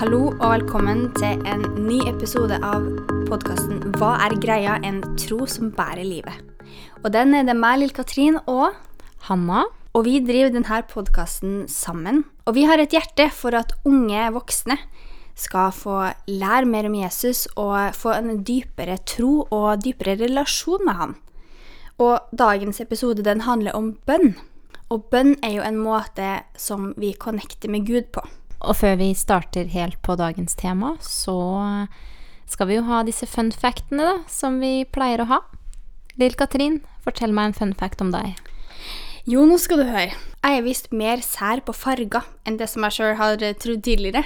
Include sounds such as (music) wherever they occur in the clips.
Hallo og velkommen til en ny episode av podkasten Hva er greia? En tro som bærer livet. Og den er det meg, Lill Katrin og Hanna. Og vi driver denne podkasten sammen. Og vi har et hjerte for at unge voksne skal få lære mer om Jesus og få en dypere tro og dypere relasjon med han. Og dagens episode den handler om bønn. Og bønn er jo en måte som vi connecter med Gud på. Og før vi starter helt på dagens tema, så skal vi jo ha disse fun factene, da, som vi pleier å ha. Lill Katrin, fortell meg en fun fact om deg. Jo, nå skal du høre. Jeg er visst mer sær på farger enn det som jeg sjøl har trodd tidligere.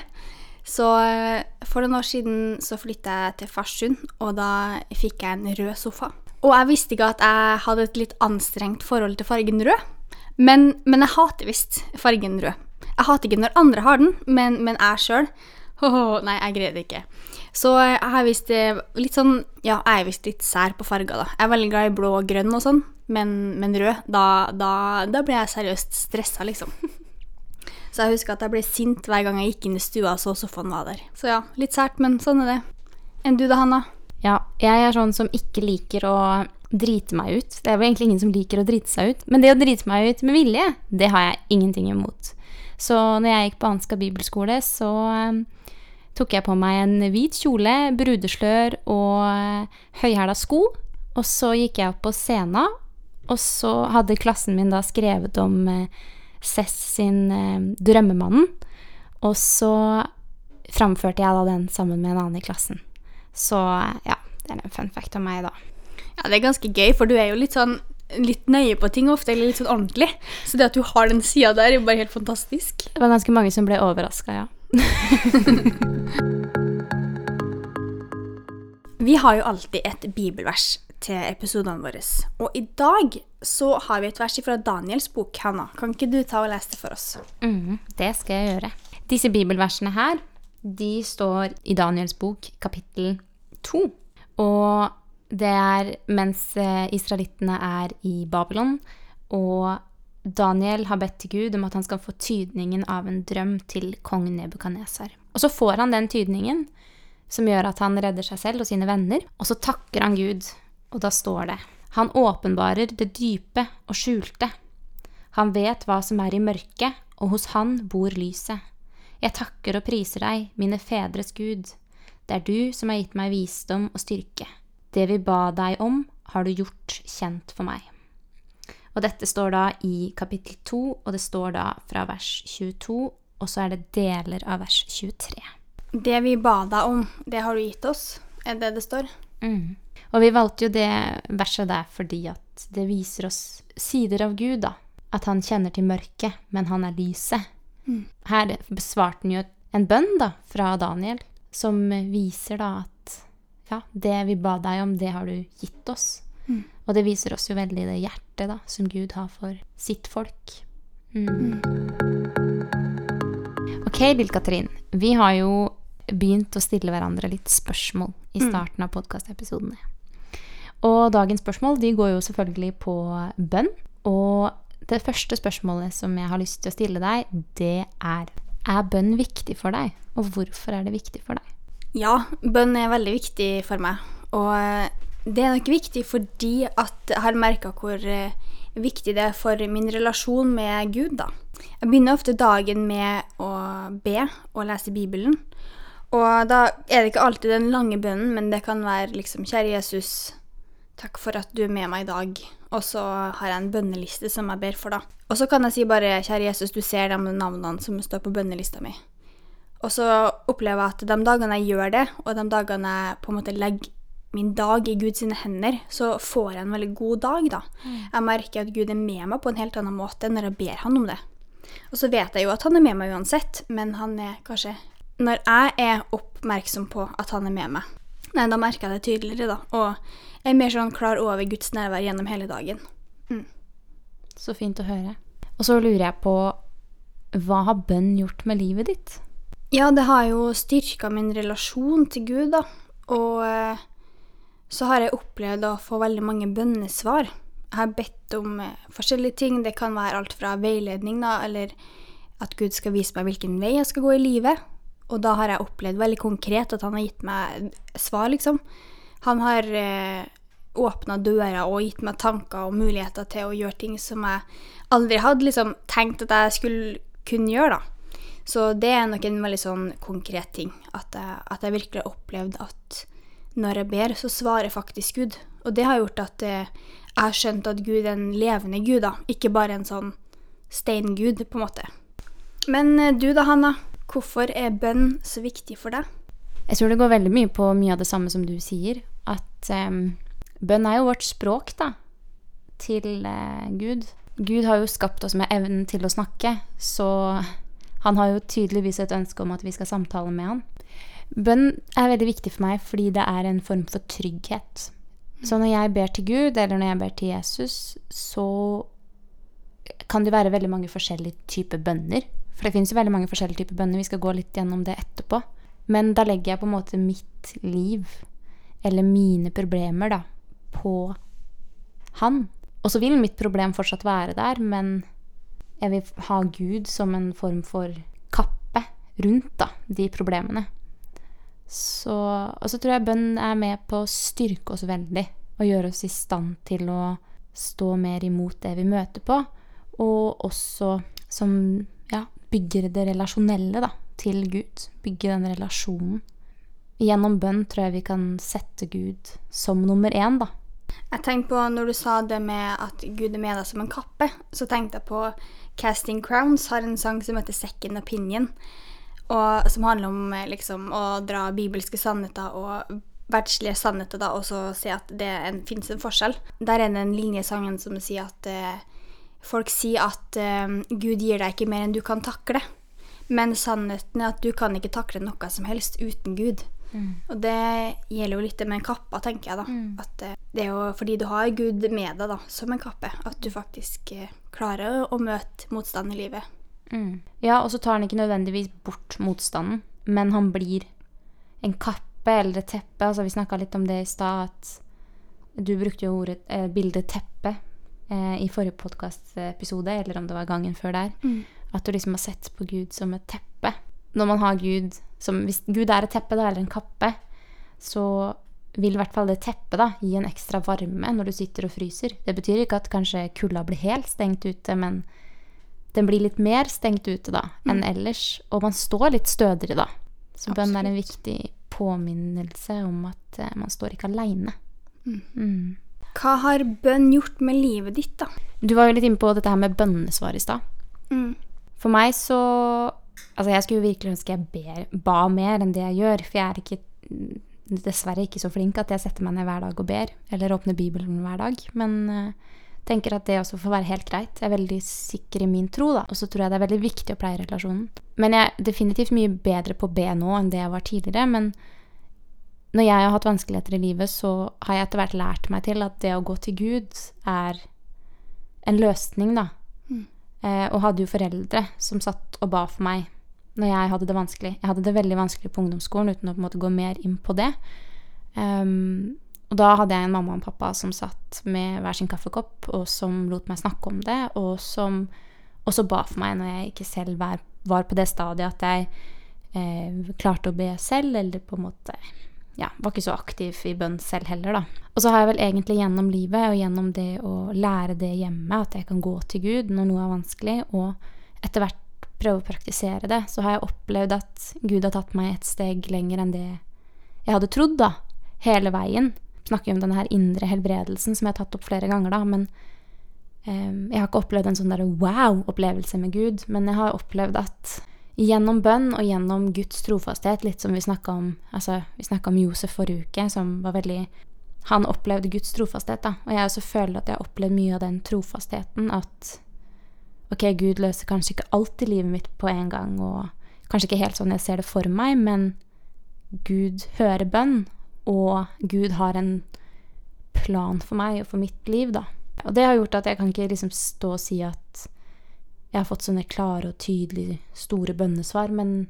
Så eh, for noen år siden så flytta jeg til Farsund, og da fikk jeg en rød sofa. Og jeg visste ikke at jeg hadde et litt anstrengt forhold til fargen rød, men, men jeg hater visst fargen rød. Jeg hater ikke når andre har den, men, men jeg sjøl Nei, jeg greier det ikke. Så jeg har visst eh, litt sånn Ja, jeg er visst litt sær på farger, da. Jeg er veldig glad i blå og grønn og sånn, men, men rød, da, da, da blir jeg seriøst stressa, liksom. (laughs) Så jeg husker at jeg ble sint hver gang jeg gikk inn i stua og så sofaen var der. Så ja, litt sært, men sånn er det. Enn du da, Hanna? Ja, jeg er sånn som ikke liker å drite meg ut. Det er vel egentlig ingen som liker å drite seg ut. Men det å drite meg ut med vilje, det har jeg ingenting imot. Så når jeg gikk på Ansgar bibelskole, så um, tok jeg på meg en hvit kjole, brudeslør og uh, høyhæla sko. Og så gikk jeg opp på scenen, og så hadde klassen min da skrevet om Cess sin uh, 'Drømmemannen'. Og så framførte jeg da den sammen med en annen i klassen. Så ja, det er en fun fact om meg, da. Ja, det er ganske gøy, for du er jo litt sånn litt nøye på ting ofte, eller litt sånn ordentlig. Så det at du har den sida der, er jo bare helt fantastisk. Det var ganske mange som ble overraska, ja. (laughs) Vi har jo alltid et bibelvers til episodene våre. Og i dag så har vi et vers fra Daniels bok, Hanna. Kan ikke du ta og lese det for oss? Mm, det skal jeg gjøre. Disse bibelversene her, de står i Daniels bok, kapittel to. Og det er mens eh, israelittene er i Babylon, og Daniel har bedt til Gud om at han skal få tydningen av en drøm til kong Nebukaneser. Og så får han den tydningen, som gjør at han redder seg selv og sine venner. Og så takker han Gud, og da står det Han åpenbarer det dype og skjulte. Han vet hva som er i mørket, og hos han bor lyset. Jeg takker og priser deg, mine fedres Gud. Det er du som har gitt meg visdom og styrke. Det vi ba deg om, har du gjort kjent for meg. Og dette står da i kapittel 2, og det står da fra vers 22, og så er det deler av vers 23. Det vi ba deg om, det har du gitt oss, er det det står? Mm. Og vi valgte jo det verset der fordi at det viser oss sider av Gud, da. At han kjenner til mørket, men han er lyset. Mm. Her besvarte han jo en bønn da, fra Daniel, som viser da at ja, det vi ba deg om, det har du gitt oss. Mm. Og det viser oss jo veldig det hjertet da, som Gud har for sitt folk. Mm. Ok, Lill Katrin. Vi har jo begynt å stille hverandre litt spørsmål i Mm. starten av podkastepisodene. Og dagens spørsmål de går jo selvfølgelig på bønn. Og det første spørsmålet som jeg har lyst til å stille deg, det er Er bønn viktig for deg? Og hvorfor er det viktig for deg? Ja, bønn er veldig viktig for meg. Og eh, det er nok viktig fordi at jeg har merka hvor eh, viktig det er for min relasjon med Gud, da. Jeg begynner ofte dagen med å be og lese Bibelen. Og da er det ikke alltid den lange bønnen, men det kan være liksom Kjære Jesus, takk for at du er med meg i dag. Og så har jeg en bønneliste som jeg ber for, da. Og så kan jeg si bare Kjære Jesus, du ser de navnene som står på bønnelista mi. Og så opplever jeg at de dagene jeg gjør det, og de dagene jeg på en måte legger min dag i Guds hender, så får jeg en veldig god dag, da. Jeg merker at Gud er med meg på en helt annen måte når jeg ber han om det. Og så vet jeg jo at han er med meg uansett, men han er kanskje Når jeg er oppmerksom på at han er med meg, nei, da merker jeg det tydeligere, da. Og jeg er mer sånn klar over Guds nærvær gjennom hele dagen. Så fint å høre. Og så lurer jeg på hva har bønn gjort med livet ditt? Ja, det har jo styrka min relasjon til Gud, da. Og eh, så har jeg opplevd å få veldig mange bønnesvar. Jeg har bedt om eh, forskjellige ting. Det kan være alt fra veiledning, da, eller at Gud skal vise meg hvilken vei jeg skal gå i livet. Og da har jeg opplevd veldig konkret at han har gitt meg svar, liksom. Han har eh, åpna døra og gitt meg tanker og muligheter til å gjøre ting som jeg aldri hadde liksom, tenkt at jeg skulle kunne gjøre, da. Så det er nok en veldig sånn konkret ting. At jeg, at jeg virkelig har opplevd at når jeg ber, så svarer faktisk Gud. Og det har gjort at eh, jeg har skjønt at Gud er en levende Gud, da. Ikke bare en sånn steingud, på en måte. Men eh, du da, Hanna. Hvorfor er bønn så viktig for deg? Jeg tror det går veldig mye på mye av det samme som du sier. At um, bønn er jo vårt språk, da. Til uh, Gud. Gud har jo skapt oss med evnen til å snakke, så han har jo tydeligvis et ønske om at vi skal samtale med han. Bønn er veldig viktig for meg fordi det er en form for trygghet. Så når jeg ber til Gud, eller når jeg ber til Jesus, så kan det være veldig mange forskjellige typer bønner. For det finnes jo veldig mange forskjellige typer bønner. Vi skal gå litt gjennom det etterpå. Men da legger jeg på en måte mitt liv, eller mine problemer, da, på han. Og så vil mitt problem fortsatt være der, men jeg vil ha Gud som en form for kappe rundt da, de problemene. Så, og så tror jeg bønn er med på å styrke oss veldig og gjøre oss i stand til å stå mer imot det vi møter på, og også som ja, bygger det relasjonelle da, til Gud. Bygge den relasjonen. Gjennom bønn tror jeg vi kan sette Gud som nummer én, da. Jeg tenkte på, Når du sa det med at Gud er med deg som en kappe, så tenkte jeg på Casting Crowns har en sang som heter Second Opinion. Og som handler om eh, liksom, å dra bibelske sannheter og verdslige sannheter da, og så si at det en, finnes en forskjell. Der er det en linje i sangen som sier at eh, folk sier at eh, Gud gir deg ikke mer enn du kan takle. Men sannheten er at du kan ikke takle noe som helst uten Gud. Mm. Og det gjelder jo litt det med kappa, tenker jeg. da. Mm. At eh, det er jo fordi du har Gud med deg da, som en kappe, at du faktisk eh, klarer å møte motstand i livet. Mm. Ja, og så tar han ikke nødvendigvis bort motstanden, men han blir en kappe eller et teppe. Altså, vi snakka litt om det i stad, at du brukte jo ordet eh, bildet teppe eh, i forrige podkastepisode, eller om det var gangen før der. Mm. At du liksom har sett på Gud som et teppe. Når man har Gud som Hvis Gud er et teppe, da, eller en kappe, så vil i hvert fall det teppet da, gi en ekstra varme når du sitter og fryser. Det betyr ikke at kanskje kulda blir helt stengt ute, men den blir litt mer stengt ute da enn mm. ellers. Og man står litt stødigere da. Så bønn er en viktig påminnelse om at uh, man står ikke aleine. Mm. Mm. Hva har bønn gjort med livet ditt, da? Du var jo litt inne på dette her med bønnesvar i stad. Mm. For meg så Altså, jeg skulle virkelig ønske jeg ber, ba mer enn det jeg gjør, for jeg er ikke dessverre ikke så flink at jeg setter meg ned hver dag og ber, eller åpner Bibelen hver dag. Men uh, tenker at det også får være helt greit. Jeg er veldig sikker i min tro, da. Og så tror jeg det er veldig viktig å pleie relasjonen. Men jeg er definitivt mye bedre på å be nå enn det jeg var tidligere. Men når jeg har hatt vanskeligheter i livet, så har jeg etter hvert lært meg til at det å gå til Gud er en løsning, da. Eh, og hadde jo foreldre som satt og ba for meg når jeg hadde det vanskelig. Jeg hadde det veldig vanskelig på ungdomsskolen uten å på en måte gå mer inn på det. Um, og da hadde jeg en mamma og en pappa som satt med hver sin kaffekopp, og som lot meg snakke om det, og som også ba for meg når jeg ikke selv var, var på det stadiet at jeg eh, klarte å be selv, eller på en måte ja, var ikke så aktiv i bønn selv heller, da. Og så har jeg vel egentlig gjennom livet og gjennom det å lære det hjemme, at jeg kan gå til Gud når noe er vanskelig, og etter hvert prøve å praktisere det, så har jeg opplevd at Gud har tatt meg et steg lenger enn det jeg hadde trodd, da. Hele veien. Snakker jo om denne her indre helbredelsen som jeg har tatt opp flere ganger, da, men um, jeg har ikke opplevd en sånn derre wow-opplevelse med Gud, men jeg har opplevd at gjennom bønn og gjennom Guds trofasthet, litt som vi snakka om altså, om Josef forrige uke, som var veldig Han opplevde Guds trofasthet, da. Og jeg også føler at jeg har opplevd mye av den trofastheten. At ok, Gud løser kanskje ikke alt i livet mitt på en gang, og kanskje ikke helt sånn jeg ser det for meg, men Gud hører bønn, og Gud har en plan for meg og for mitt liv, da. Og det har gjort at jeg kan ikke liksom stå og si at jeg har fått sånne klare og tydelige, store bønnesvar, men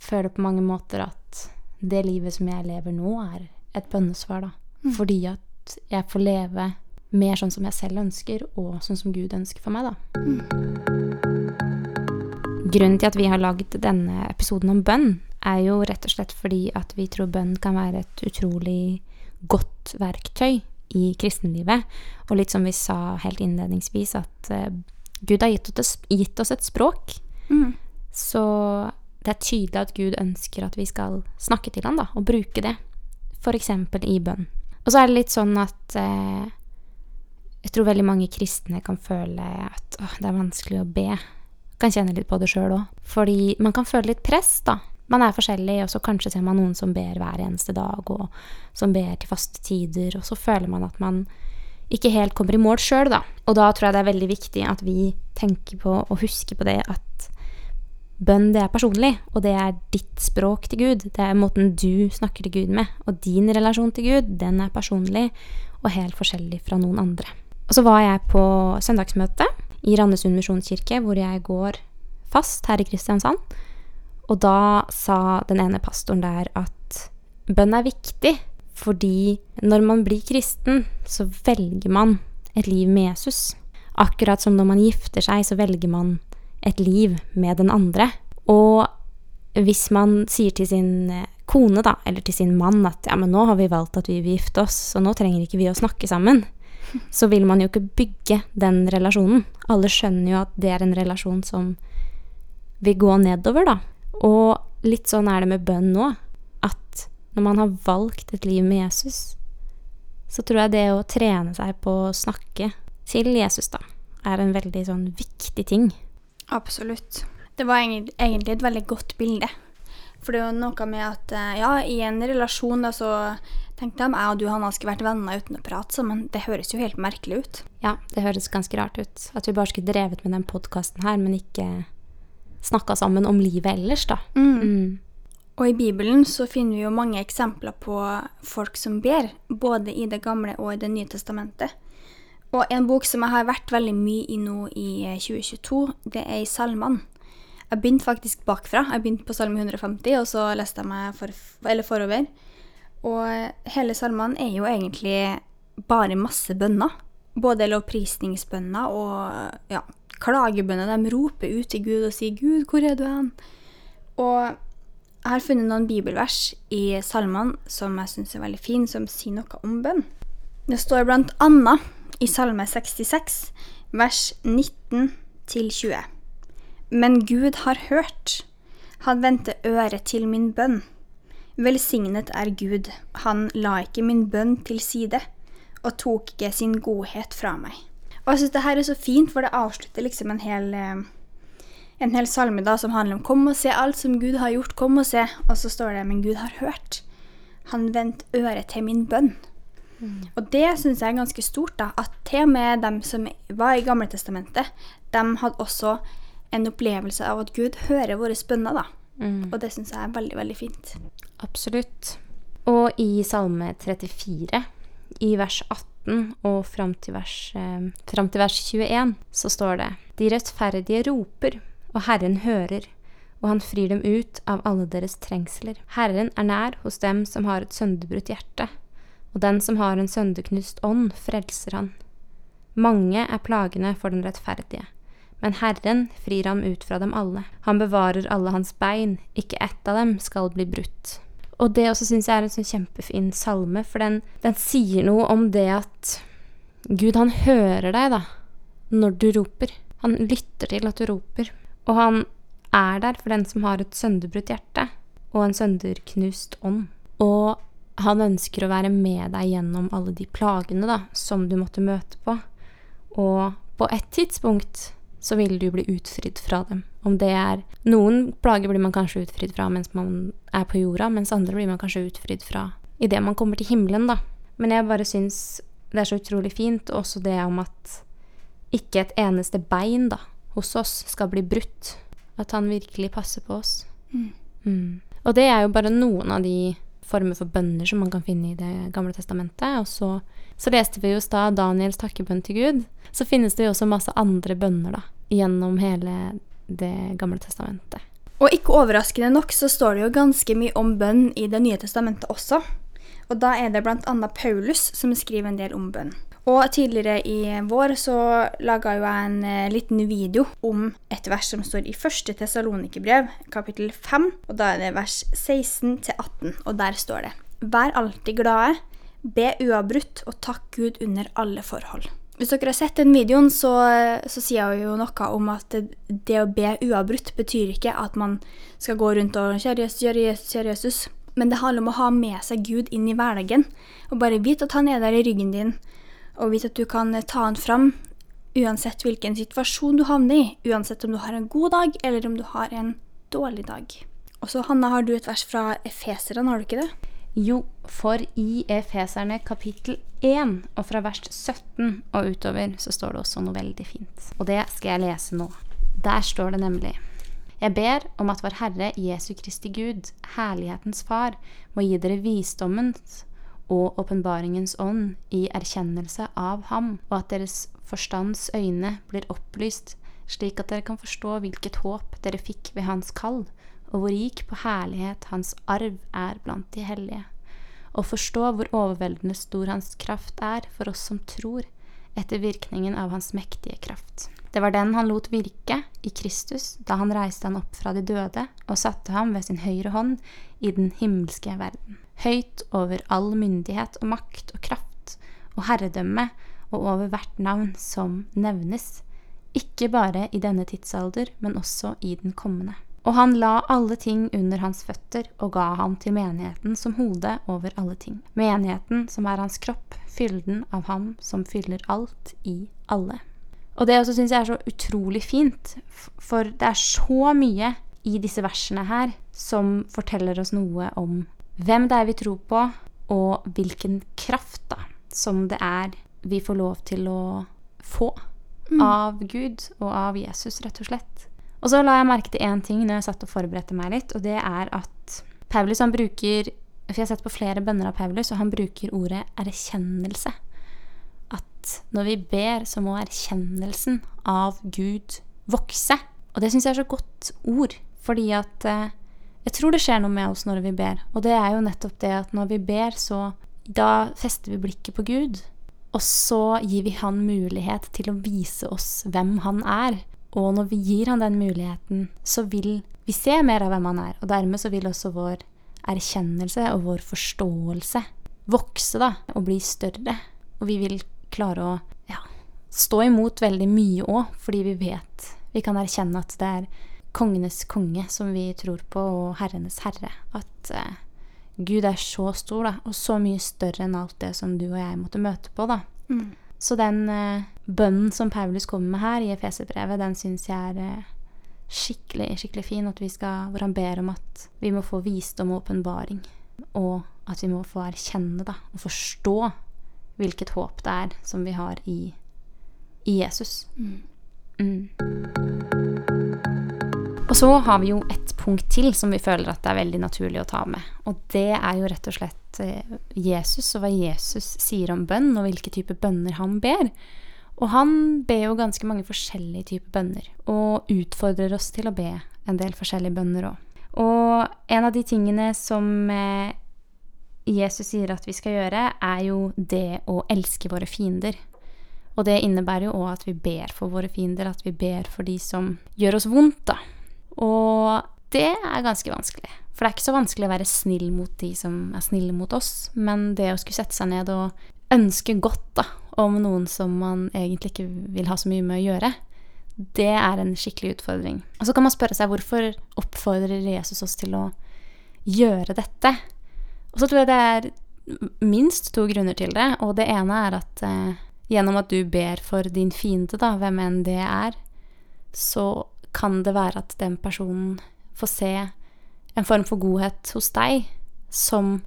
føler på mange måter at det livet som jeg lever nå, er et bønnesvar, da. Mm. Fordi at jeg får leve mer sånn som jeg selv ønsker, og sånn som Gud ønsker for meg, da. Mm. Grunnen til at vi har lagd denne episoden om bønn, er jo rett og slett fordi at vi tror bønn kan være et utrolig godt verktøy i kristenlivet. Og litt som vi sa helt innledningsvis, at uh, Gud har gitt oss, gitt oss et språk. Mm. Så det er tydelig at Gud ønsker at vi skal snakke til ham da, og bruke det. F.eks. i bønn. Og så er det litt sånn at eh, jeg tror veldig mange kristne kan føle at å, det er vanskelig å be. Kan kjenne litt på det sjøl òg. Fordi man kan føle litt press, da. Man er forskjellig, og så kanskje ser man noen som ber hver eneste dag, og som ber til faste tider, og så føler man at man ikke helt kommer i mål sjøl, da. Og da tror jeg det er veldig viktig at vi tenker på og husker på det at bønn, det er personlig, og det er ditt språk til Gud. Det er måten du snakker til Gud med, og din relasjon til Gud, den er personlig og helt forskjellig fra noen andre. Og så var jeg på søndagsmøte i Randesund misjonskirke, hvor jeg går fast her i Kristiansand. Og da sa den ene pastoren der at bønn er viktig, fordi når man blir kristen, så velger man et liv med Jesus. Akkurat som når man gifter seg, så velger man et liv med den andre. Og hvis man sier til sin kone, da, eller til sin mann, at ja, men nå har vi valgt at vi vil gifte oss, så nå trenger ikke vi å snakke sammen, (laughs) så vil man jo ikke bygge den relasjonen. Alle skjønner jo at det er en relasjon som vil gå nedover, da. Og litt sånn er det med bønn nå. Når man har valgt et liv med Jesus, så tror jeg det å trene seg på å snakke til Jesus, da, er en veldig sånn viktig ting. Absolutt. Det var egentlig et veldig godt bilde. For det er jo noe med at eh, ja, i en relasjon da så tenkte de jeg og du Hanna skulle vært venner uten å prate sammen. Det høres jo helt merkelig ut. Ja, det høres ganske rart ut. At vi bare skulle drevet med den podkasten her, men ikke snakka sammen om livet ellers, da. Mm. Mm. Og i Bibelen så finner vi jo mange eksempler på folk som ber, både i Det gamle og i Det nye testamentet. Og en bok som jeg har vært veldig mye i nå i 2022, det er i Salmene. Jeg begynte faktisk bakfra. Jeg begynte på salme 150, og så leste jeg meg for, forover. Og hele salmene er jo egentlig bare masse bønner. Både lovprisningsbønner og ja, klagebønner. De roper ut til Gud og sier 'Gud, hvor er du hen?' Og jeg har funnet noen bibelvers i salmene som jeg syns er veldig fine, som sier noe om bønn. Det står blant annet i Salme 66, vers 19 20. Men Gud har hørt, han vendte øret til min bønn. Velsignet er Gud, han la ikke min bønn til side, og tok ikke sin godhet fra meg. Og jeg syns det her er så fint, for det avslutter liksom en hel, eh, en hel salme da, som handler om 'Kom og se alt som Gud har gjort, kom og se'. Og så står det 'Men Gud har hørt'. Han vendte øret til min bønn. Mm. Og det syns jeg er ganske stort, da. At til og med dem som var i Gamle Testamentet, de hadde også en opplevelse av at Gud hører våre bønner, da. Mm. Og det syns jeg er veldig, veldig fint. Absolutt. Og i Salme 34, i vers 18 18 og fram til, vers, eh, fram til vers 21 så står det De rettferdige roper, og Herren hører, og han frir dem ut av alle deres trengsler. Herren er nær hos dem som har et sønderbrutt hjerte, og den som har en sønderknust ånd, frelser han. Mange er plagene for den rettferdige, men Herren frir ham ut fra dem alle. Han bevarer alle hans bein, ikke ett av dem skal bli brutt. Og det også syns jeg er en sånn kjempefin salme, for den, den, sier noe om det at Gud, han hører deg, da, når du roper. Han lytter til at du roper. Og han er der for den som har et sønderbrutt hjerte og en sønderknust ånd. Og han ønsker å være med deg gjennom alle de plagene da, som du måtte møte på. Og på et tidspunkt så vil du bli utfridd fra dem. Om det er Noen plager blir man kanskje utfridd fra mens man er på jorda, mens andre blir man kanskje utfridd fra idet man kommer til himmelen, da. Men jeg bare syns det er så utrolig fint, og også det om at ikke et eneste bein da, hos oss skal bli brutt. At han virkelig passer på oss. Mm. Mm. Og det er jo bare noen av de former for bønner som man kan finne i Det gamle testamentet. Og så, så leste vi jo i stad Daniels takkebønn til Gud. Så finnes det jo også masse andre bønner da, gjennom hele Det gamle testamentet. Og ikke overraskende nok så står det jo ganske mye om bønn i Det nye testamentet også. Og da er det bl.a. Paulus som skriver en del om bønn. Og tidligere i vår så laga jo jeg en eh, liten video om et vers som står i første Tessalonikerbrev, kapittel 5. Og da er det vers 16 til 18, og der står det Vær alltid glade, be uavbrutt og takk Gud under alle forhold. Hvis dere har sett den videoen, så, så sier jeg jo noe om at det, det å be uavbrutt betyr ikke at man skal gå rundt og Kjære Jesus, kjære Jesus, kjære Jesus. Men det handler om å ha med seg Gud inn i hverdagen. Og bare vite at han er der i ryggen din, og vite at du kan ta den fram uansett hvilken situasjon du havner i. Uansett om du har en god dag, eller om du har en dårlig dag. Og så, Hanna, har du et vers fra Efeseren, har du ikke det? Jo, for i Efeserne kapittel 1 og fra vers 17 og utover så står det også noe veldig fint. Og det skal jeg lese nå. Der står det nemlig Jeg ber om at vår Herre Jesu Kristi Gud, herlighetens Far, må gi dere visdommens og åpenbaringens ånd i erkjennelse av ham, og at deres forstands øyne blir opplyst, slik at dere kan forstå hvilket håp dere fikk ved hans kall, og hvor rik på herlighet hans arv er blant de hellige, og forstå hvor overveldende stor hans kraft er for oss som tror, etter virkningen av hans mektige kraft. Det var den han lot virke i Kristus da han reiste han opp fra de døde og satte ham ved sin høyre hånd i den himmelske verden, høyt over all myndighet og makt og kraft og herredømme og over hvert navn som nevnes, ikke bare i denne tidsalder, men også i den kommende. Og han la alle ting under hans føtter og ga ham til menigheten som hode over alle ting. Menigheten som er hans kropp, fylden av ham som fyller alt i alle. Og det også syns jeg er så utrolig fint, for det er så mye i disse versene her som forteller oss noe om hvem det er vi tror på, og hvilken kraft da, som det er vi får lov til å få Mm. av Gud og av Jesus, rett og slett. Og så la jeg merke til én ting når jeg satt og forberedte meg litt, og det er at Paulus han bruker For jeg har sett på flere bønner av Paulus, og han bruker ordet erkjennelse. At når vi ber, så må erkjennelsen av Gud vokse. Og det syns jeg er så godt ord, fordi at eh, jeg tror det skjer noe med oss når vi ber. Og det er jo nettopp det at når vi ber, så da fester vi blikket på Gud. Og så gir vi han mulighet til å vise oss hvem han er. Og når vi gir han den muligheten, så vil vi se mer av hvem han er. Og dermed så vil også vår erkjennelse og vår forståelse vokse da, og bli større. Og vi vil klare å ja, stå imot veldig mye òg, fordi vi vet Vi kan erkjenne at det er kongenes konge som vi tror på, og herrenes herre. At eh, Gud er så stor, da, og så mye større enn alt det som du og jeg måtte møte på, da. Mm. Så den eh, bønnen som Paulus kommer med her i Efeserbrevet, den syns jeg er eh, skikkelig, skikkelig fin. At vi skal, hvor han ber om at vi må få visdom og åpenbaring. Og at vi må få erkjenne da, og forstå hvilket håp det er som vi har i, i Jesus. Mm. Mm. Og så har vi jo et punkt til som vi føler at det er veldig naturlig å ta med. Og det er jo rett og slett eh, Jesus og hva Jesus sier om bønn, og hvilke typer bønner han ber. Og han ber jo ganske mange forskjellige typer bønner, og utfordrer oss til å be en del forskjellige bønner òg. Og en av de tingene som eh, Jesus sier at vi skal gjøre, er jo det å elske våre fiender. Og det innebærer jo òg at vi ber for våre fiender, at vi ber for de som gjør oss vondt, da. Og det er ganske vanskelig. For det er ikke så vanskelig å være snill mot de som er snille mot oss, men det å skulle sette seg ned og ønske godt da, om noen som man egentlig ikke vil ha så mye med å gjøre, det er en skikkelig utfordring. Og så kan man spørre seg hvorfor oppfordrer Jesus oss til å gjøre dette? Og så tror jeg det er minst to grunner til det, og det ene er at eh, gjennom at du ber for din fiende, da, hvem enn det er, så kan det være at den personen får se en form for godhet hos deg som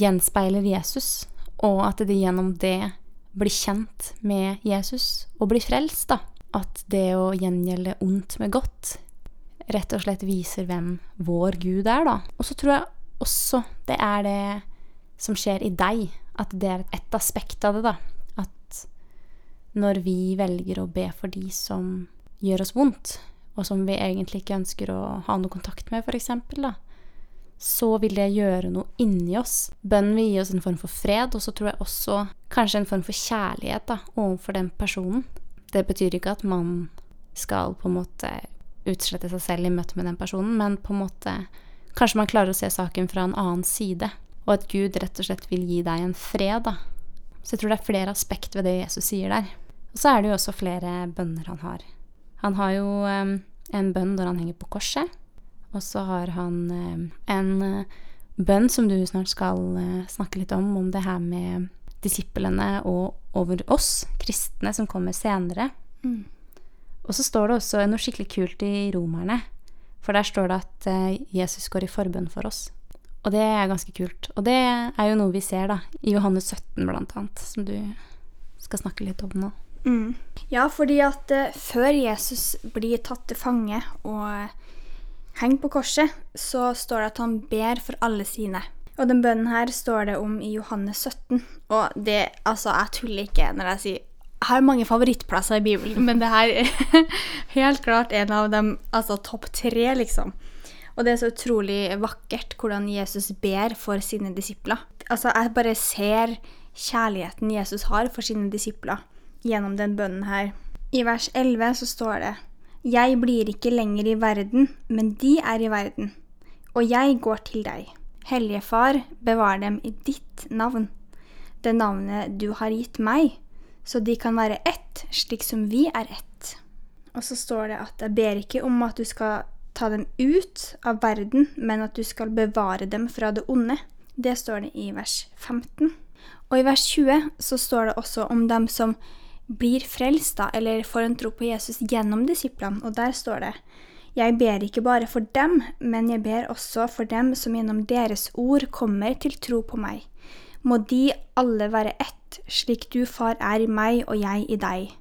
gjenspeiler Jesus, og at de gjennom det blir kjent med Jesus og blir frelst, da. At det å gjengjelde ondt med godt rett og slett viser hvem vår Gud er, da. Og så tror jeg også det er det som skjer i deg, at det er et aspekt av det, da. At når vi velger å be for de som gjør oss vondt, og som vi egentlig ikke ønsker å ha noe kontakt med, f.eks., da, så vil det gjøre noe inni oss. Bønnen vil gi oss en form for fred, og så tror jeg også kanskje en form for kjærlighet da, overfor den personen. Det betyr ikke at man skal på en måte utslette seg selv i møte med den personen, men på en måte Kanskje man klarer å se saken fra en annen side, og at Gud rett og slett vil gi deg en fred, da. Så jeg tror det er flere aspekt ved det Jesus sier der. Og så er det jo også flere bønner han har. Han har jo en bønn når han henger på korset, og så har han en uh, bønn som du snart skal uh, snakke litt om, om det her med disiplene og over oss, kristne, som kommer senere. Mm. Og så står det også noe skikkelig kult i Romerne. For der står det at eh, Jesus går i forbønn for oss. Og det er ganske kult. Og det er jo noe vi ser da, i Johannes 17 blant annet, som du skal snakke litt om nå. Mm. Ja, fordi at uh, før Jesus blir tatt til fange og uh, hengt på korset, så står det at han ber for alle sine. Og den bønnen her står det om i Johannes 17. Og det, altså, jeg tuller ikke når jeg sier jeg har mange favorittplasser i Bibelen, men det her er (laughs) helt klart en av dem, altså topp tre, liksom. Og det er så utrolig vakkert hvordan Jesus ber for sine disipler. Altså, jeg bare ser kjærligheten Jesus har for sine disipler gjennom den bønnen her. I vers 11 så står det Jeg blir ikke lenger i verden, men de er i verden. Og jeg går til deg. Hellige Far, bevar dem i ditt navn, det navnet du har gitt meg så de kan være ett, slik som vi er ett. Og så står det at jeg ber ikke om at du skal ta dem ut av verden, men at du skal bevare dem fra det onde. Det står det i vers 15. Og i vers 20 så står det også om dem som blir frelst, da, eller får en tro på Jesus gjennom disiplene, og der står det jeg ber ikke bare for dem, men jeg ber også for dem som gjennom deres ord kommer til tro på meg. Må de alle være ett slik du, far, er i meg og jeg i deg.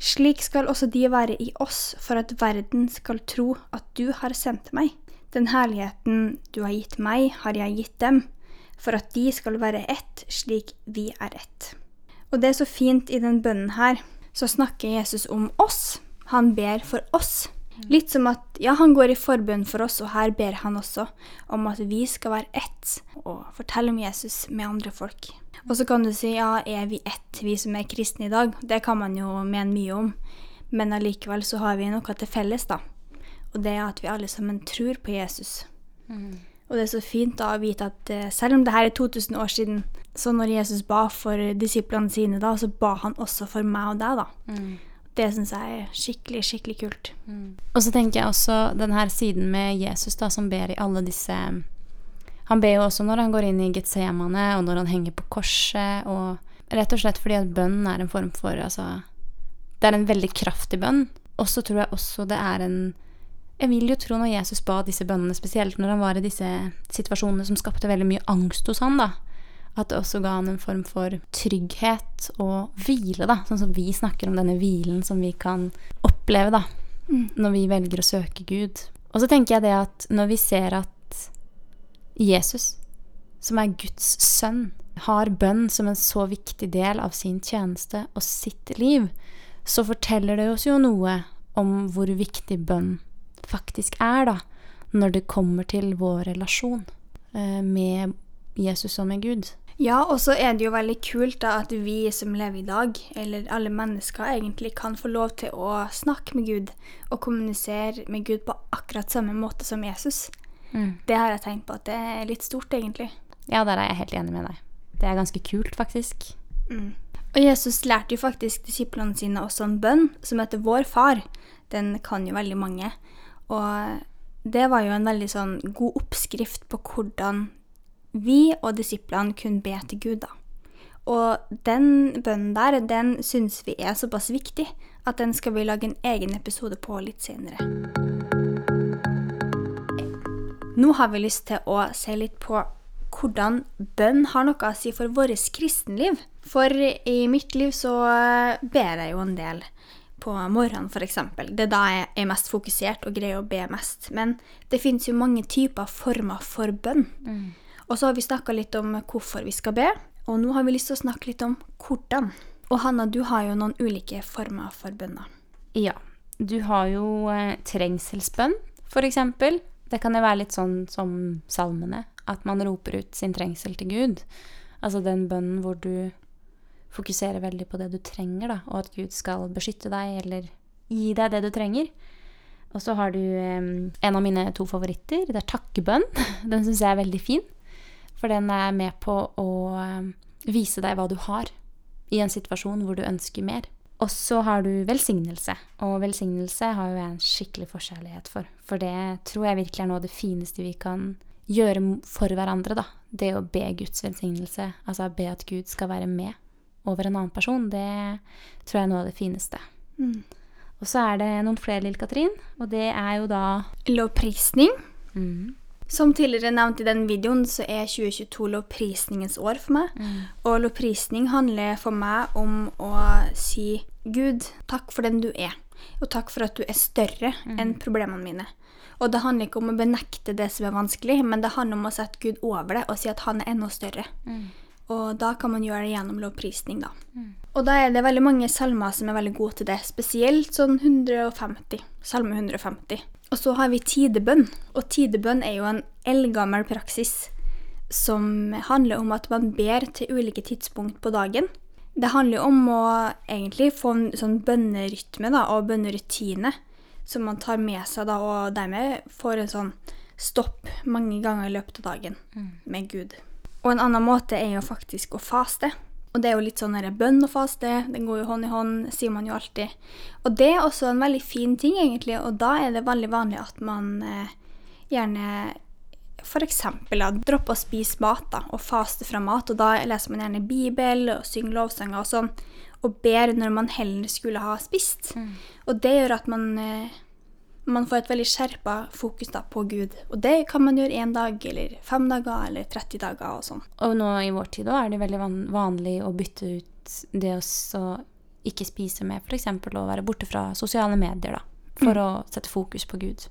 Slik skal også de være i oss, for at verden skal tro at du har sendt meg. Den herligheten du har gitt meg, har jeg gitt dem, for at de skal være ett, slik vi er ett. Og det er så fint i den bønnen her, så snakker Jesus om oss. Han ber for oss. Litt som at ja, han går i forbønn for oss, og her ber han også om at vi skal være ett og fortelle om Jesus med andre folk. Og så kan du si ja, er vi ett, vi som er kristne i dag? Det kan man jo mene mye om. Men allikevel så har vi noe til felles, da. Og det er at vi alle sammen tror på Jesus. Mm. Og det er så fint da å vite at uh, selv om det her er 2000 år siden, så når Jesus ba for disiplene sine da, så ba han også for meg og deg, da. Mm. Det syns jeg er skikkelig, skikkelig kult. Mm. Og så tenker jeg også den her siden med Jesus da, som ber i alle disse han ber jo også når han går inn i Getsemane, og når han henger på korset, og rett og slett fordi at bønn er en form for Altså, det er en veldig kraftig bønn. Og så tror jeg også det er en Jeg vil jo tro når Jesus ba disse bønnene, spesielt når han var i disse situasjonene som skapte veldig mye angst hos han, da, at det også ga han en form for trygghet og hvile, da. Sånn som vi snakker om denne hvilen som vi kan oppleve, da, mm. når vi velger å søke Gud. Og så tenker jeg det at når vi ser at Jesus, som er Guds sønn, har bønn som en så viktig del av sin tjeneste og sitt liv, så forteller det oss jo noe om hvor viktig bønn faktisk er, da, når det kommer til vår relasjon eh, med Jesus og med Gud. Ja, og så er det jo veldig kult da at vi som lever i dag, eller alle mennesker egentlig, kan få lov til å snakke med Gud og kommunisere med Gud på akkurat samme måte som Jesus. Mm. Det har jeg tenkt på at det er litt stort, egentlig. Ja, der er jeg helt enig med deg. Det er ganske kult, faktisk. Mm. Og Jesus lærte jo faktisk disiplene sine også en bønn som heter Vår Far. Den kan jo veldig mange. Og det var jo en veldig sånn god oppskrift på hvordan vi og disiplene kunne be til Gud, da. Og den bønnen der, den syns vi er såpass viktig at den skal vi lage en egen episode på litt senere. Nå har vi lyst til å se litt på hvordan bønn har noe å si for vårt kristenliv. For i mitt liv så ber jeg jo en del på morgenen, f.eks. Det er da jeg er mest fokusert og greier å be mest. Men det fins jo mange typer former for bønn. Mm. Og så har vi snakka litt om hvorfor vi skal be, og nå har vi lyst til å snakke litt om hvordan. Og Hanna, du har jo noen ulike former for bønner. Ja. Du har jo eh, trengselsbønn, f.eks Det kan jo være litt sånn som salmene, at man roper ut sin trengsel til Gud. Altså den bønnen hvor du fokuserer veldig på det du trenger, da, og at Gud skal beskytte deg eller gi deg det du trenger. Og så har du eh, en av mine to favoritter. Det er takkebønn. (laughs) Den syns jeg er veldig fin. For den er med på å eh, vise deg hva du har i en situasjon hvor du ønsker mer. Og så har du velsignelse. Og velsignelse har jo jeg en skikkelig forkjærlighet for. For det tror jeg virkelig er noe av det fineste vi kan gjøre for hverandre, da. Det å be Guds velsignelse, altså be at Gud skal være med over en annen person, det tror jeg er noe av det fineste. Mm. Og så er det noen flere, Lill Katrin, og det er jo da Lovprisning. mm, Som tidligere nevnt i den videoen, så er 2022 lovprisningens år for meg. mm, Og lovprisning handler for meg om å si Gud, takk for den du er. Og takk for at du er større enn problemene mine. Og det handler ikke om å benekte det som er vanskelig, men det handler om å sette Gud over det og si at han er enda større. mm, Og da kan man gjøre det gjennom lovprisning, da. Og da er det veldig mange salmer som er veldig gode til det, spesielt sånn 150. Salme 150. Og så har vi tidebønn. Og tidebønn er jo en eldgammel praksis som handler om at man ber til ulike tidspunkt på dagen. Det handler om å egentlig få en sånn bønnerytme da, og bønnerutine som man tar med seg, da, og dermed får en sånn stopp mange ganger i løpet av dagen med Gud. Og en annen måte er jo faktisk å faste. Og det er jo litt sånn bønn og faste. Den går jo hånd i hånd, sier man jo alltid. Og det er også en veldig fin ting, egentlig. Og da er det veldig vanlig at man eh, gjerne f.eks. dropper å spise mat da, og faste fra mat. Og da leser man gjerne Bibel og synger lovsanger og sånn. Og ber når man heller skulle ha spist. Og det gjør at man eh, man får et veldig skjerpa fokus da på Gud. Og det kan man gjøre én dag, eller fem dager, eller 30 dager og sånn. Og nå i vår tid er det veldig van vanlig å bytte ut det å ikke spise med f.eks. å være borte fra sosiale medier, da. For å sette fokus på Gud.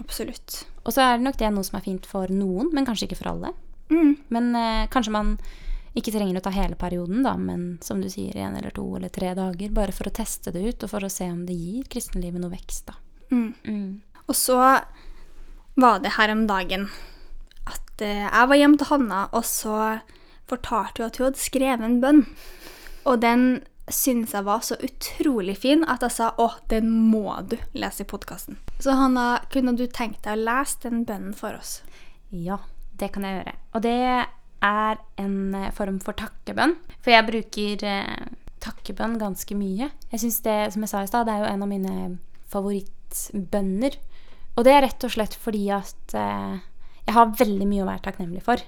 Absolutt. Og så er det nok det noe som er fint for noen, men kanskje ikke for alle. Mm. Men eh, kanskje man ikke trenger å ta hele perioden, da, men som du sier, én eller to eller tre dager. Bare for å teste det ut, og for å se om det gir kristenlivet noe vekst, da. Mm. Mm. Og så var det her om dagen at eh, jeg var hjemme til Hanna, og så fortalte hun at hun hadde skrevet en bønn. Og den syntes jeg var så utrolig fin at jeg sa å, den må du lese i podkasten. Så Hanna, kunne du tenkt deg å lese den bønnen for oss? Ja, det kan jeg gjøre. Og det er en eh, form for takkebønn. For jeg bruker eh, takkebønn ganske mye. Jeg synes det, som jeg sa i stad, det er jo en av mine favorittbønner. Og det er rett og slett fordi at eh, jeg har veldig mye å være takknemlig for.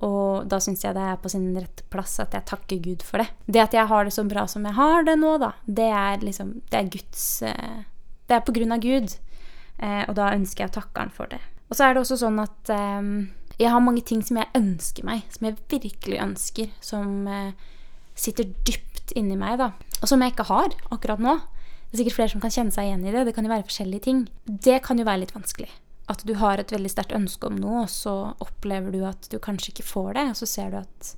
Og da syns jeg det er på sin rette plass at jeg takker Gud for det. Det at jeg har det så bra som jeg har det nå, da, det er liksom Det er Guds eh, Det er på grunn av Gud. Eh, og da ønsker jeg å takke Han for det. Og så er det også sånn at jeg har mange ting som jeg ønsker meg, som jeg virkelig ønsker, som sitter dypt inni meg, da. Og som jeg ikke har akkurat nå. Det er sikkert flere som kan kjenne seg igjen i det. Det kan jo være forskjellige ting. Det kan jo være litt vanskelig. At du har et veldig sterkt ønske om noe, og så opplever du at du kanskje ikke får det, og så ser du at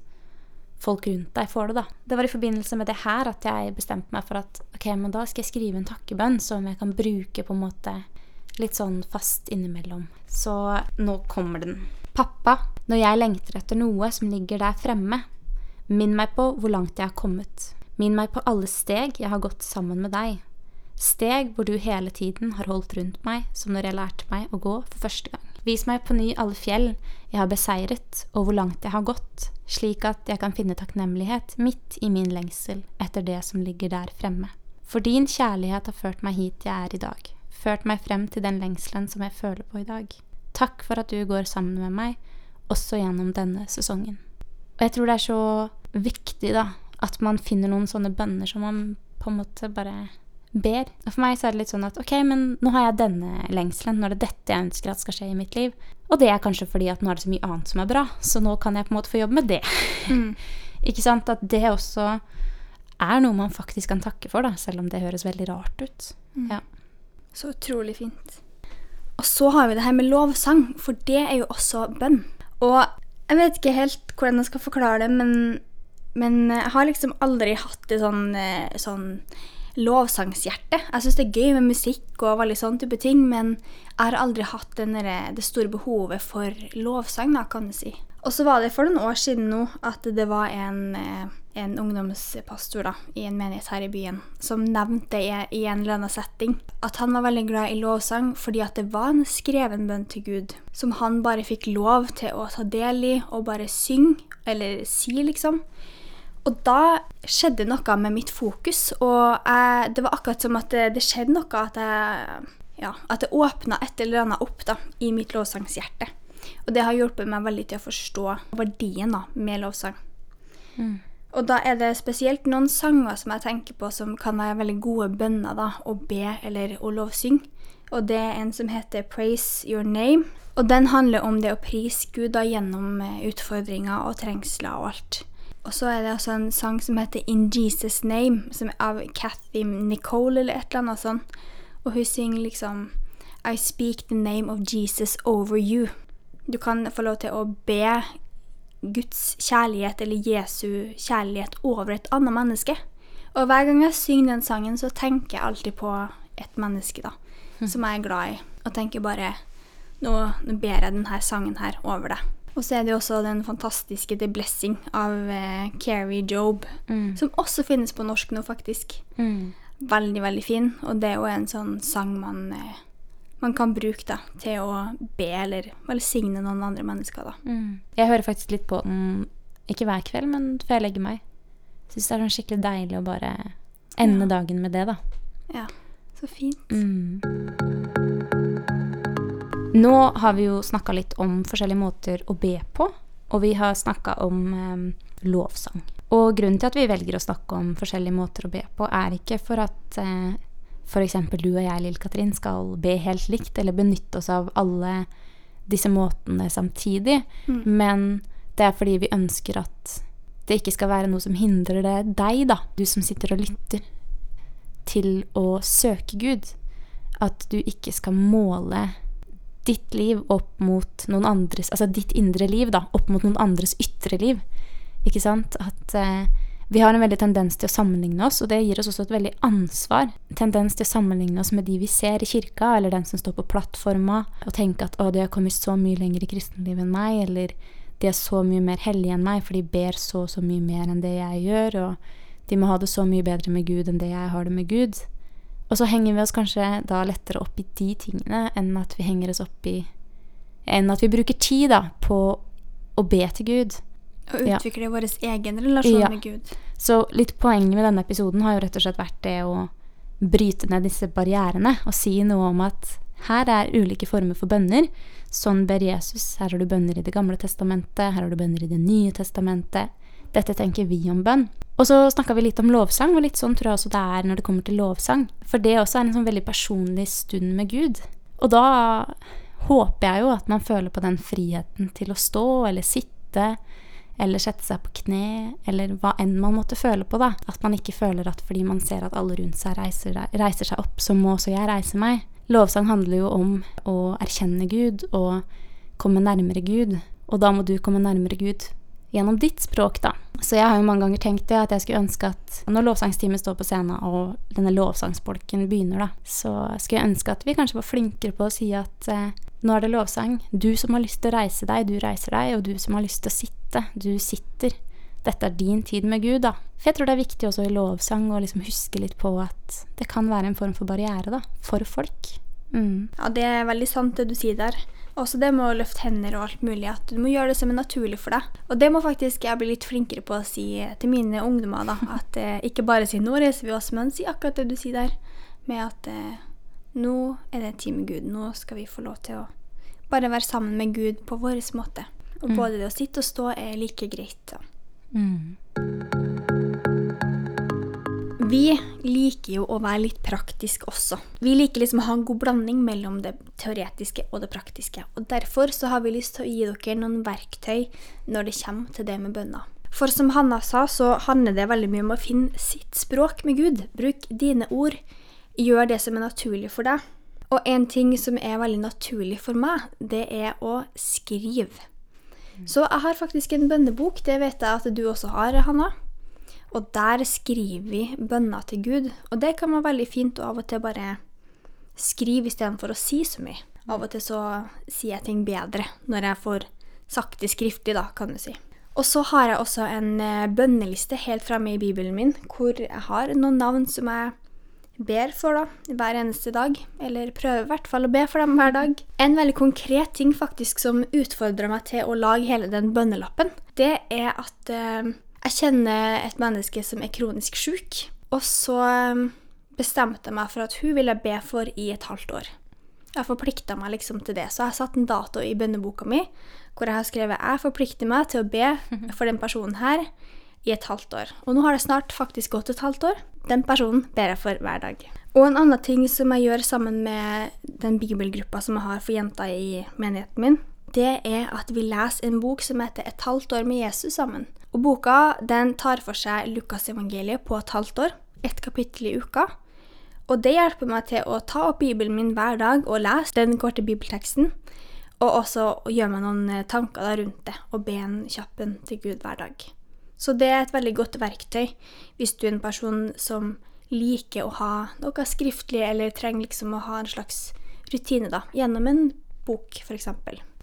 folk rundt deg får det, da. Det var i forbindelse med det her at jeg bestemte meg for at ok, men da skal jeg skrive en takkebønn som jeg kan bruke på en måte litt sånn fast innimellom. Så nå kommer den. Pappa, når jeg lengter etter noe som ligger der fremme, minn meg på hvor langt jeg har kommet. Minn meg på alle steg jeg har gått sammen med deg. Steg hvor du hele tiden har holdt rundt meg som når jeg lærte meg å gå for første gang. Vis meg på ny alle fjell jeg har beseiret, og hvor langt jeg har gått, slik at jeg kan finne takknemlighet midt i min lengsel etter det som ligger der fremme. For din kjærlighet har ført meg hit jeg er i dag, ført meg frem til den lengselen som jeg føler på i dag. Takk for at du går sammen med meg, også gjennom denne sesongen. Og jeg tror det er så viktig, da, at man finner noen sånne bønner som man på en måte bare ber. Og for meg så er det litt sånn at ok, men nå har jeg denne lengselen, nå er det dette jeg ønsker at skal skje i mitt liv. Og det er kanskje fordi at nå er det så mye annet som er bra, så nå kan jeg på en måte få jobbe med det. Mm. (laughs) Ikke sant? At det også er noe man faktisk kan takke for, da, selv om det høres veldig rart ut. Ja. Så utrolig fint. Og så har vi det her med lovsang, for det er jo også bønn. Og jeg vet ikke helt hvordan jeg skal forklare det, men, men jeg har liksom aldri hatt det sånn, eh, sånn lovsangshjerte. Jeg syns det er gøy med musikk og veldig sånn type ting, men jeg har aldri hatt denne, det store behovet for lovsang, da, kan du si. Og så var det for noen år siden nå at det var en, eh, en ungdomspastor da, i en menighet her i byen som nevnte i, en annen setting at han var veldig glad i lovsang fordi at det var en skreven bønn til Gud som han bare fikk lov til å ta del i og bare synge, eller si, liksom. Og da skjedde noe med mitt fokus, og jeg, det var akkurat som at det, det skjedde noe at jeg ja, at det åpna et eller annet opp da, i mitt lovsangshjerte. Og det har hjulpet meg veldig til å forstå verdien da, med lovsang. Og da er det spesielt noen sanger som jeg tenker på som kan være veldig gode bønner da, å be eller å lovsynge. Og det er en som heter Praise Your Name. Og den handler om det å prise Gud da gjennom eh, utfordringer og trengsler og alt. Og så er det også en sang som heter In Jesus Name, som er av Cathy Nicole eller et eller annet sånt. Og hun synger liksom I speak the name of Jesus over you. Du kan få lov til å be Guds kjærlighet eller Jesu kjærlighet over et annet menneske. Og hver gang jeg synger den sangen, så tenker jeg alltid på et menneske da, som jeg er glad i. Og tenker bare nå, nå ber jeg denne sangen her over deg. Og så er det jo også den fantastiske The Blessing av eh, Carrie Job, som også finnes på norsk nå, faktisk. Veldig, veldig fin. Og det er jo en sånn sang man, eh, man kan bruke da, til å be eller velsigne noen andre mennesker. da. Mm. Jeg hører faktisk litt på den, ikke hver kveld, men før jeg legger meg. Syns det er sånn skikkelig deilig å bare ende dagen med det, da. Ja, så fint. Mm. Nå har vi jo snakka litt om forskjellige måter å be på, og vi har snakka om eh, lovsang. Og grunnen til at vi velger å snakke om forskjellige måter å be på, er ikke for at eh, f.eks. du og jeg, Lill Katrin, skal be helt likt eller benytte oss av alle disse måtene samtidig, men det er fordi vi ønsker at det ikke skal være noe som hindrer det deg, da, du som sitter og lytter, til å søke Gud. At du ikke skal måle ditt liv opp mot noen andres Altså ditt indre liv, da, opp mot noen andres ytre liv. Ikke sant? At eh, vi har en veldig tendens til å sammenligne oss, og det gir oss også et veldig ansvar. Tendens til å sammenligne oss med de vi ser i kirka, eller den som står på plattforma, og tenke at å, de har kommet så mye lenger i kristenlivet enn meg, eller de er så mye mer hellige enn meg, for de ber så og så mye mer enn det jeg gjør, og de må ha det så mye bedre med Gud enn det jeg har det med Gud. Og så henger vi oss kanskje da lettere opp i de tingene enn at vi henger oss opp i Enn at vi bruker tid da på å be til Gud. Og Ja. utvikle vår egen relasjon Ja. med Gud. Så litt poenget med denne episoden har jo rett og slett vært det å bryte ned disse barrierene og si noe om at her er ulike former for bønner. Sånn ber Jesus. Her har du bønner i Det gamle testamentet, her har du bønner i Det nye testamentet. Dette tenker vi om bønn. Og så snakka vi litt om lovsang, og litt sånn tror jeg også det er når det kommer til lovsang. For det også er en sånn veldig personlig stund med Gud. Og da håper jeg jo at man føler på den friheten til å stå eller sitte eller sette seg på kne, eller hva enn man måtte føle på, da. At man ikke føler at fordi man ser at alle rundt seg reiser, reiser seg opp, så må også jeg reise meg. Lovsang handler jo om å erkjenne Gud og komme nærmere Gud, og da må du komme nærmere Gud gjennom ditt språk, da. Så jeg har jo mange ganger tenkt det, at jeg skulle ønske at når lovsangstimen står på scenen, og denne lovsangspolken begynner, da, så skulle jeg ønske at vi kanskje var flinkere på å si at eh, nå er det lovsang. Du som har lyst til å reise deg, du reiser deg, og du som har lyst til å sitte, du sitter. Dette er din tid med Gud, da. For jeg tror det er viktig også i lovsang å liksom huske litt på at det kan være en form for barriere, da, for folk. Mm. Ja, det er veldig sant det du sier der. Også det med å løfte hender og alt mulig, at du må gjøre det som er naturlig for deg. Og det må faktisk jeg bli litt flinkere på å si til mine ungdommer, da. (laughs) At eh, ikke bare si 'nå reiser vi oss', men si akkurat det du sier der. Med at eh, nå er det tid med Gud. Nå skal vi få lov til å bare være sammen med Gud på vår måte. Og både det å sitte og stå er like greit. Mm. Vi liker jo å være litt praktisk også. Vi liker liksom å ha en god blanding mellom det teoretiske og det praktiske. Og Derfor så har vi lyst til å gi dere noen verktøy når det kommer til det med bønner. For som Hanna sa, så handler det veldig mye om å finne sitt språk med Gud. Bruk dine ord. Gjør det som er naturlig for deg. Og en ting som er veldig naturlig for meg, det er å skrive. Så jeg har faktisk en bønnebok. Det vet jeg at du også har, Hanna. Og der skriver vi bønner til Gud. Og det kan være veldig fint å av og til bare skrive istedenfor å si så mye. Av og til så sier jeg ting bedre når jeg får sagt det skriftlig, da, kan du si. Og så har jeg også en eh, bønneliste helt framme i Bibelen min, hvor jeg har noen navn som jeg ber for da, hver eneste dag. Eller prøver i hvert fall å be for dem hver dag. En veldig konkret ting faktisk som utfordrer meg til å lage hele den bønnelappen, det er at eh, jeg kjenner et menneske som er kronisk syk. Og så eh, bestemte jeg meg for at hun ville be for i et halvt år. Jeg forplikta meg liksom til det. Så jeg har satt en dato i bønneboka mi hvor jeg har skrevet jeg forplikter meg til å be (laughs) for den personen her i et halvt år. Og nå har det snart faktisk gått et halvt år. Den personen ber jeg for hver dag. Og en annen ting som jeg gjør sammen med den bibelgruppa som jeg har for jenter i menigheten min, det er at vi leser en bok som heter Et halvt år med Jesus sammen. Og boka den tar for seg Lukasevangeliet på et halvt år. Ett kapittel i uka. Og det hjelper meg til å ta opp Bibelen min hver dag og lese den korte bibelteksten. Og også gjøre meg noen eh, tanker da rundt det, og be en kjapp en til Gud hver dag. Så det er et veldig godt verktøy hvis du er en person som liker å ha noe skriftlig, eller trenger liksom å ha en slags rutine da, gjennom en bok, f.eks.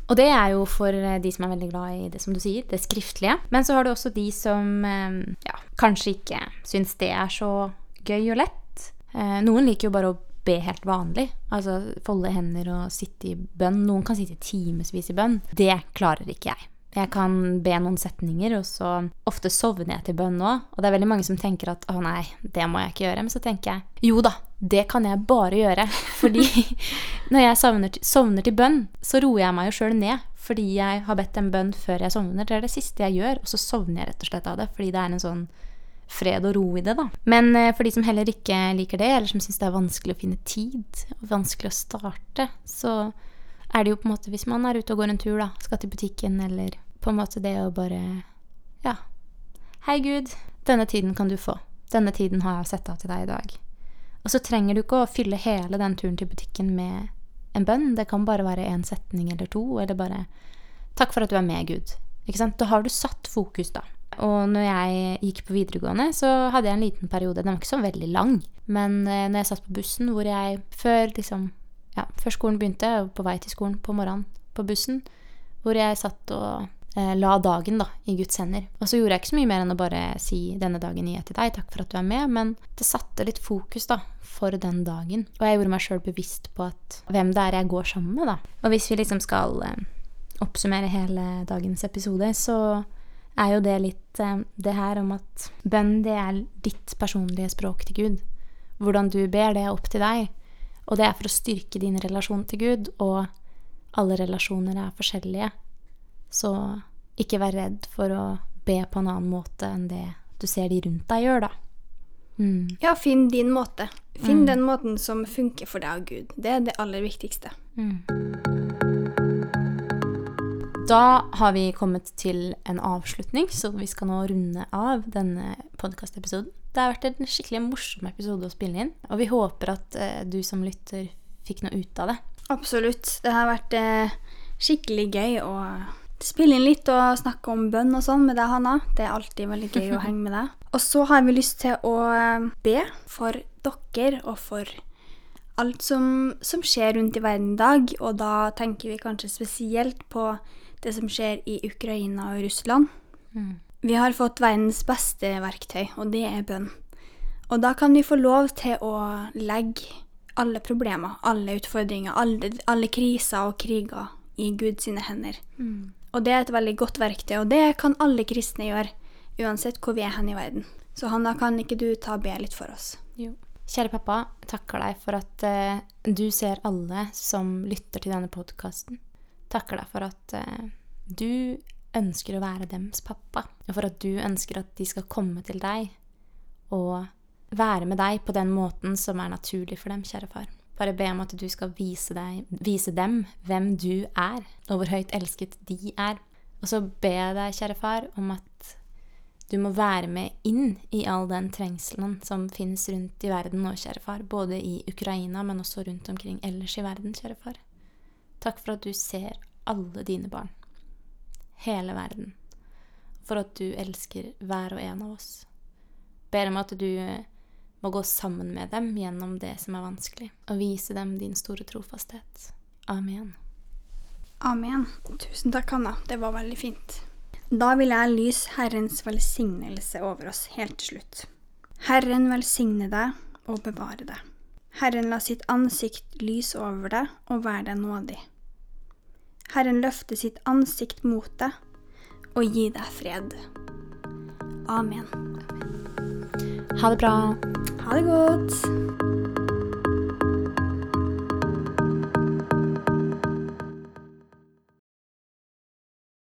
Og det er jo for eh, de som er veldig glad i det som du sier, det skriftlige. Men så har du også de som eh, ja, kanskje ikke syns det er så gøy og lett. Eh, noen liker jo bare å be helt vanlig. Altså folde hender og sitte i bønn. Noen kan sitte timevis i bønn. Det klarer ikke jeg. Jeg kan be noen setninger, og så ofte sovner jeg til bønn òg. Og det er veldig mange som tenker at å nei, det må jeg ikke gjøre. Men så tenker jeg jo da, det kan jeg bare gjøre. Fordi (laughs) når jeg sovner sovner til bønn, så roer jeg meg jo sjøl ned. Fordi jeg har bedt en bønn før jeg sovner. Det er det siste jeg gjør. Og så sovner jeg rett og slett av det. Fordi det er en sånn fred og ro i det, da. Men eh, for de som heller ikke liker det, eller som syns det er vanskelig å finne tid, og vanskelig å starte, så er det jo på en måte hvis man er ute og går en tur, da, skal til butikken, eller på en måte det å bare Ja. Hei, Gud, denne tiden kan du få. Denne tiden har jeg sett av til deg i dag. Og så trenger du ikke å fylle hele den turen til butikken med en bønn. Det kan bare være én setning eller to, eller bare Takk for at du er med, Gud. Ikke sant? Da har du satt fokus, da. Og når jeg gikk på videregående, så hadde jeg en liten periode, den var ikke så veldig lang, men eh, når jeg satt på bussen hvor jeg før liksom ja, før skolen begynte, på vei til skolen på morgenen på bussen, hvor jeg satt og eh, la dagen da, i Guds hender. Og så gjorde jeg ikke så mye mer enn å bare si 'denne dagen gir jeg til deg', takk for at du er med, men det satte litt fokus da, for den dagen. Og jeg gjorde meg sjøl bevisst på at hvem det er jeg går sammen med, da. Og hvis vi liksom skal eh, oppsummere hele dagens episode, så er jo det litt eh, det her om at bønn, det er ditt personlige språk til Gud. Hvordan du ber, det er opp til deg. Og det er for å styrke din relasjon til Gud, og alle relasjoner er forskjellige. Så ikke vær redd for å be på en annen måte enn det du ser de rundt deg gjør, da. Mm. Ja, finn din måte. Finn mm. den måten som funker for deg og Gud. Det er det aller viktigste. Mm. Da har vi kommet til en avslutning, så vi skal nå runde av denne podkastepisoden. Det har vært en skikkelig morsom episode å spille inn, og vi håper at eh, du som lytter fikk noe ut av det. Absolutt. Det har vært eh, skikkelig gøy å spille inn litt og snakke om bønn og sånn med deg, Hanna. Det er alltid veldig gøy å henge med deg. Og så har vi lyst til å eh, be for dere og for alt som, som skjer rundt i verden i dag, og da tenker vi kanskje spesielt på det som skjer i Ukraina og Russland. Mm. Vi har fått verdens beste verktøy, og det er bønn. Og da kan vi få lov til å legge alle problemer, alle utfordringer, alle, alle kriser og kriger i Guds hender. Mm. Og det er et veldig godt verktøy, og det kan alle kristne gjøre, uansett hvor vi er hen i verden. Så Hanna, kan ikke du ta og be litt for oss? Jo. Kjære pappa, takker deg for at uh, du ser alle som lytter til denne podkasten takker deg for at uh, du ønsker å være dems pappa, og for at du ønsker at de skal komme til deg og være med deg på den måten som er naturlig for dem, kjære far. Bare be om at du skal vise, deg, vise dem hvem du er, og hvor høyt elsket de er. Og så be deg, kjære far, om at du må være med inn i all den trengselen som finnes rundt i verden nå, kjære far. Både i Ukraina, men også rundt omkring ellers i verden, kjære far. Takk for at du ser alle dine barn. Hele verden. For at du elsker hver og en av oss. Ber om at du må gå sammen med dem gjennom det som er vanskelig, og vise dem din store trofasthet. Amen. Amen. Tusen takk, Hanna. Det var veldig fint. Da vil jeg lyse Herrens velsignelse over oss helt til slutt. Herren velsigne deg og bevare deg. Herren la sitt ansikt lyse over deg og være deg nådig. Herren løfte sitt ansikt mot deg og gi deg fred. Amen. Ha det bra. Ha det godt.